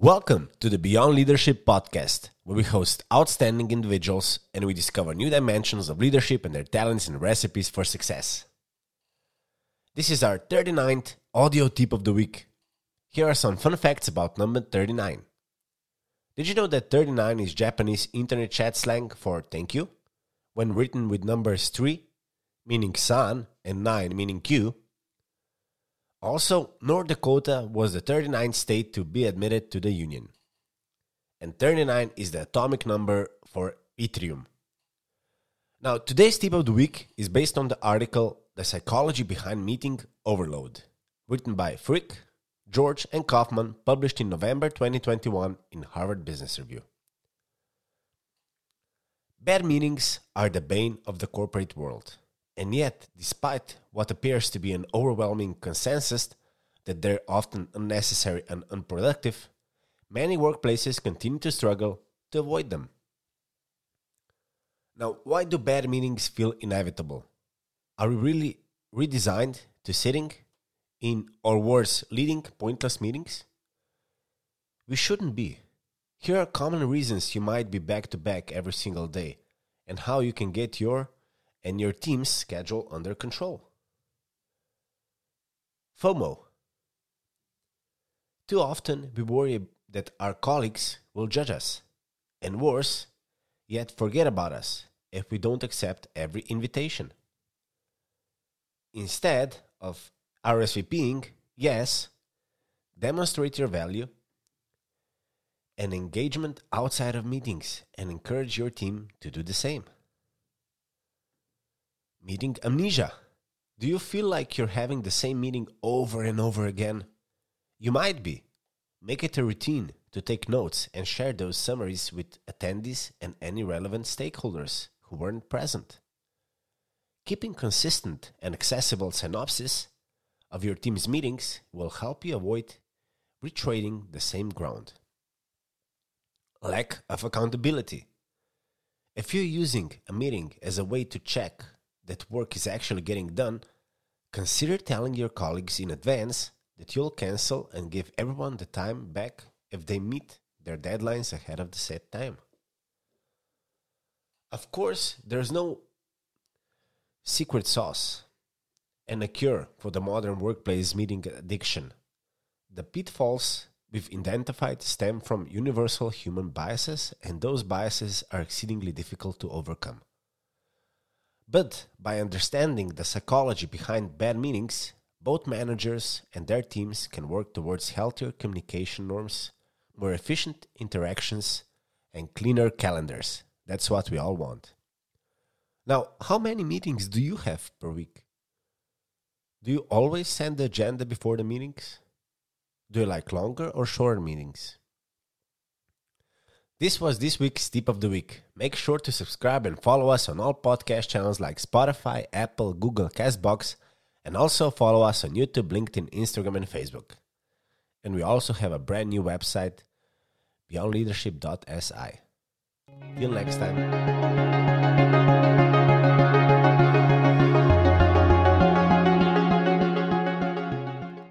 Welcome to the Beyond Leadership podcast, where we host outstanding individuals and we discover new dimensions of leadership and their talents and recipes for success. This is our 39th audio tip of the week. Here are some fun facts about number 39. Did you know that 39 is Japanese internet chat slang for thank you? When written with numbers 3, meaning san, and 9, meaning Q, also, North Dakota was the 39th state to be admitted to the Union. And 39 is the atomic number for yttrium. Now, today's tip of the week is based on the article The Psychology Behind Meeting Overload, written by Frick, George, and Kaufman, published in November 2021 in Harvard Business Review. Bad meetings are the bane of the corporate world. And yet, despite what appears to be an overwhelming consensus that they're often unnecessary and unproductive, many workplaces continue to struggle to avoid them. Now, why do bad meetings feel inevitable? Are we really redesigned to sitting in, or worse, leading pointless meetings? We shouldn't be. Here are common reasons you might be back to back every single day and how you can get your and your team's schedule under control. FOMO. Too often we worry that our colleagues will judge us, and worse, yet forget about us if we don't accept every invitation. Instead of RSVPing, yes, demonstrate your value and engagement outside of meetings and encourage your team to do the same meeting amnesia. Do you feel like you're having the same meeting over and over again? You might be. Make it a routine to take notes and share those summaries with attendees and any relevant stakeholders who weren't present. Keeping consistent and accessible synopsis of your team's meetings will help you avoid retreading the same ground. Lack of accountability. If you're using a meeting as a way to check that work is actually getting done, consider telling your colleagues in advance that you'll cancel and give everyone the time back if they meet their deadlines ahead of the set time. Of course, there's no secret sauce and a cure for the modern workplace meeting addiction. The pitfalls we've identified stem from universal human biases, and those biases are exceedingly difficult to overcome. But by understanding the psychology behind bad meetings, both managers and their teams can work towards healthier communication norms, more efficient interactions, and cleaner calendars. That's what we all want. Now, how many meetings do you have per week? Do you always send the agenda before the meetings? Do you like longer or shorter meetings? This was this week's tip of the week. Make sure to subscribe and follow us on all podcast channels like Spotify, Apple, Google, Castbox, and also follow us on YouTube, LinkedIn, Instagram, and Facebook. And we also have a brand new website, beyondleadership.si. Till next time.